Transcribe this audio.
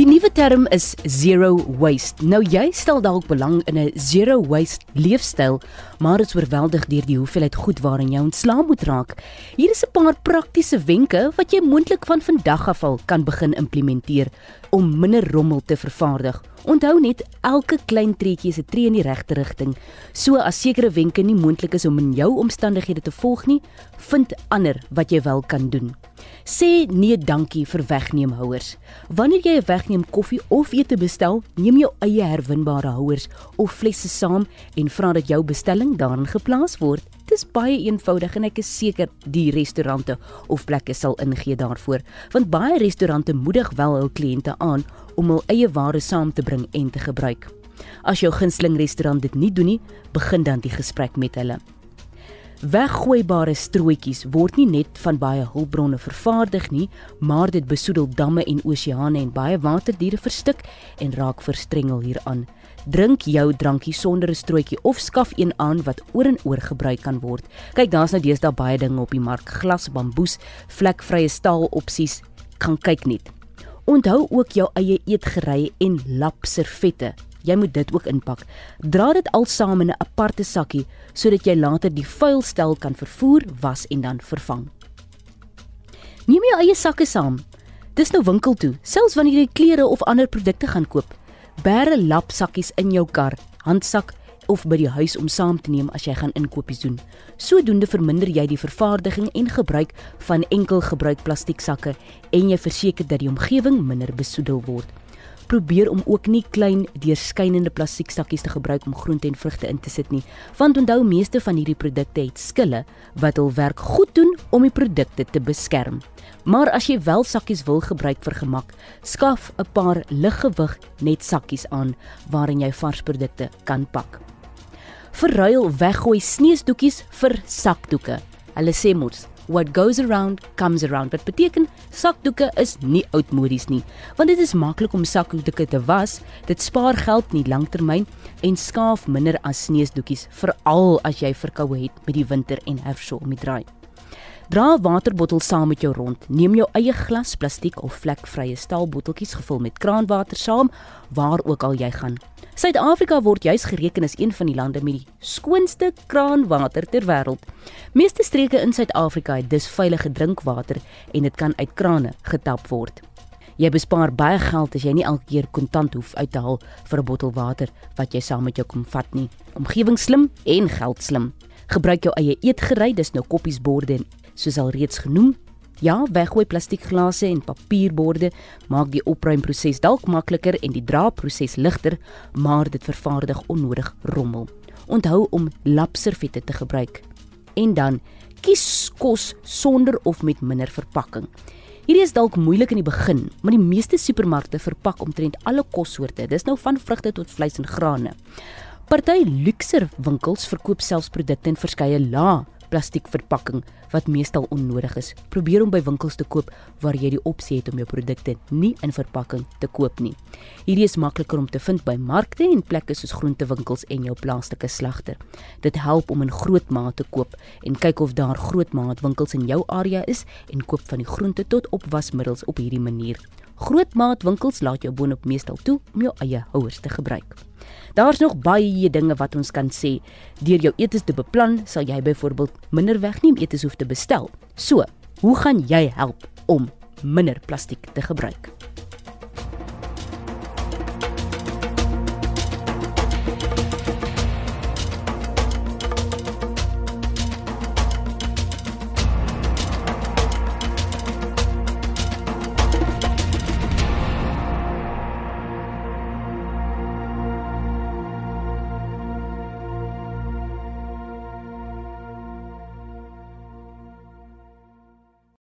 Die nuwe term is zero waste. Nou jy stel dalk belang in 'n zero waste leefstyl, maar is oorweldig deur die hoeveelheid goed waarin jy ontslae moet raak. Hier is 'n paar praktiese wenke wat jy moontlik van vandag af al kan begin implementeer om minder rommel te vervaardig. Onthou net elke klein treetjie is 'n tree in die regte rigting. So as sekere wenke nie moontlik is om in jou omstandighede te volg nie, vind ander wat jy wel kan doen. Sê nee dankie vir wegneemhouers. Wanneer jy 'n wegneem koffie of ete bestel, neem jou eie herwinbare houers of flesse saam en vra dat jou bestelling daarin geplaas word. Dis baie eenvoudig en ek is seker die restaurante of plekke sal ingee daarvoor, want baie restaurante moedig wel hul kliënte aan om hul eie ware saam te bring en te gebruik. As jou gunsteling restaurant dit nie doen nie, begin dan die gesprek met hulle. Weggooibare strooitjies word nie net van baie hulpbronne vervaardig nie, maar dit besoedel damme en oseane en baie waterdiere verstik en raak verstrengel hieraan. Drink jou drankie sonder 'n strootjie of skaf een aan wat oor en oor gebruik kan word. Kyk, daar's nou deesdae baie dinge op die mark: glas, bamboes, vlekvrye staal opsies. Kan kyk net. Onthou ook jou eie eetgerei en lapservette Jy moet dit ook inpak. Dra dit alsaam in 'n aparte sakkie sodat jy later die vuil stel kan vervoer, was en dan vervang. Neem jou eie sakke saam. Dis nou winkel toe, selfs wanneer jy klere of ander produkte gaan koop. Bære lapsakkies in jou kar, handsak of by die huis om saam te neem as jy gaan inkopies doen. Sodoende verminder jy die vervaardiging en gebruik van enkel gebruik plastieksakke en jy verseker dat die omgewing minder besoedel word probeer om ook nie klein deurskynende plastieksakkies te gebruik om groente en vrugte in te sit nie, want onthou meeste van hierdie produkte het skille wat hul werk goed doen om die produkte te beskerm. Maar as jy wel sakkies wil gebruik vir gemak, skaf 'n paar liggewig net sakkies aan waarin jy varsprodukte kan pak. Verruil weggooi sneesdoekies vir sakdoeke. Hulle sê mos what goes around comes around. Wat beteken sakdoeke is nie oudmodies nie, want dit is maklik om sakdoeke te was. Dit spaar geld nie langtermyn en skaaf minder as sneesdoekies, veral as jy verkoue het met die winter en herfs om die draai. Dra 'n waterbottel saam met jou rond. Neem jou eie glas, plastiek of vlekvrye staalbotteltjies gevul met kraanwater saam waar ook al jy gaan. Suid-Afrika word juis gereken as een van die lande met die skoonste kraanwater ter wêreld. Meeste streke in Suid-Afrika het dus veilige drinkwater en dit kan uit krane getap word. Jy bespaar baie geld as jy nie elke keer kontant hoef uit te haal vir 'n bottel water wat jy saam met jou kom vat nie. Omgewingsslim en geldslim. Gebruik jou eie eetgerei, dis nou koppies, borde en soos al reeds genoem. Ja, weggooi plastiekglase en papierborde maak die opruimproses dalk makliker en die draaproses ligter, maar dit vervaardig onnodig rommel. Onthou om lapservette te gebruik. En dan kies kos sonder of met minder verpakking. Hierdie is dalk moeilik in die begin, maar die meeste supermarkte verpak omtrent alle kossoorte. Dis nou van vrugte tot vleis en grane. Party luukser winkels verkoop selfs produkte in verskeie lae plastiekverpakking wat meestal onnodig is. Probeer om by winkels te koop waar jy die opsie het om jou produkte nie in verpakking te koop nie. Hierdie is makliker om te vind by markte en plekke soos groentewinkels en jou plaaslike slagter. Dit help om in groot maat te koop en kyk of daar groot maat winkels in jou area is en koop van die groente tot opwasmiddels op hierdie manier. Grootmaatwinkels laat jou boonop meestal toe om jou eie houers te gebruik. Daar's nog baie dinge wat ons kan sê. Deur jou etes te beplan, sal jy byvoorbeeld minder wegneem etes hoef te bestel. So, hoe gaan jy help om minder plastiek te gebruik?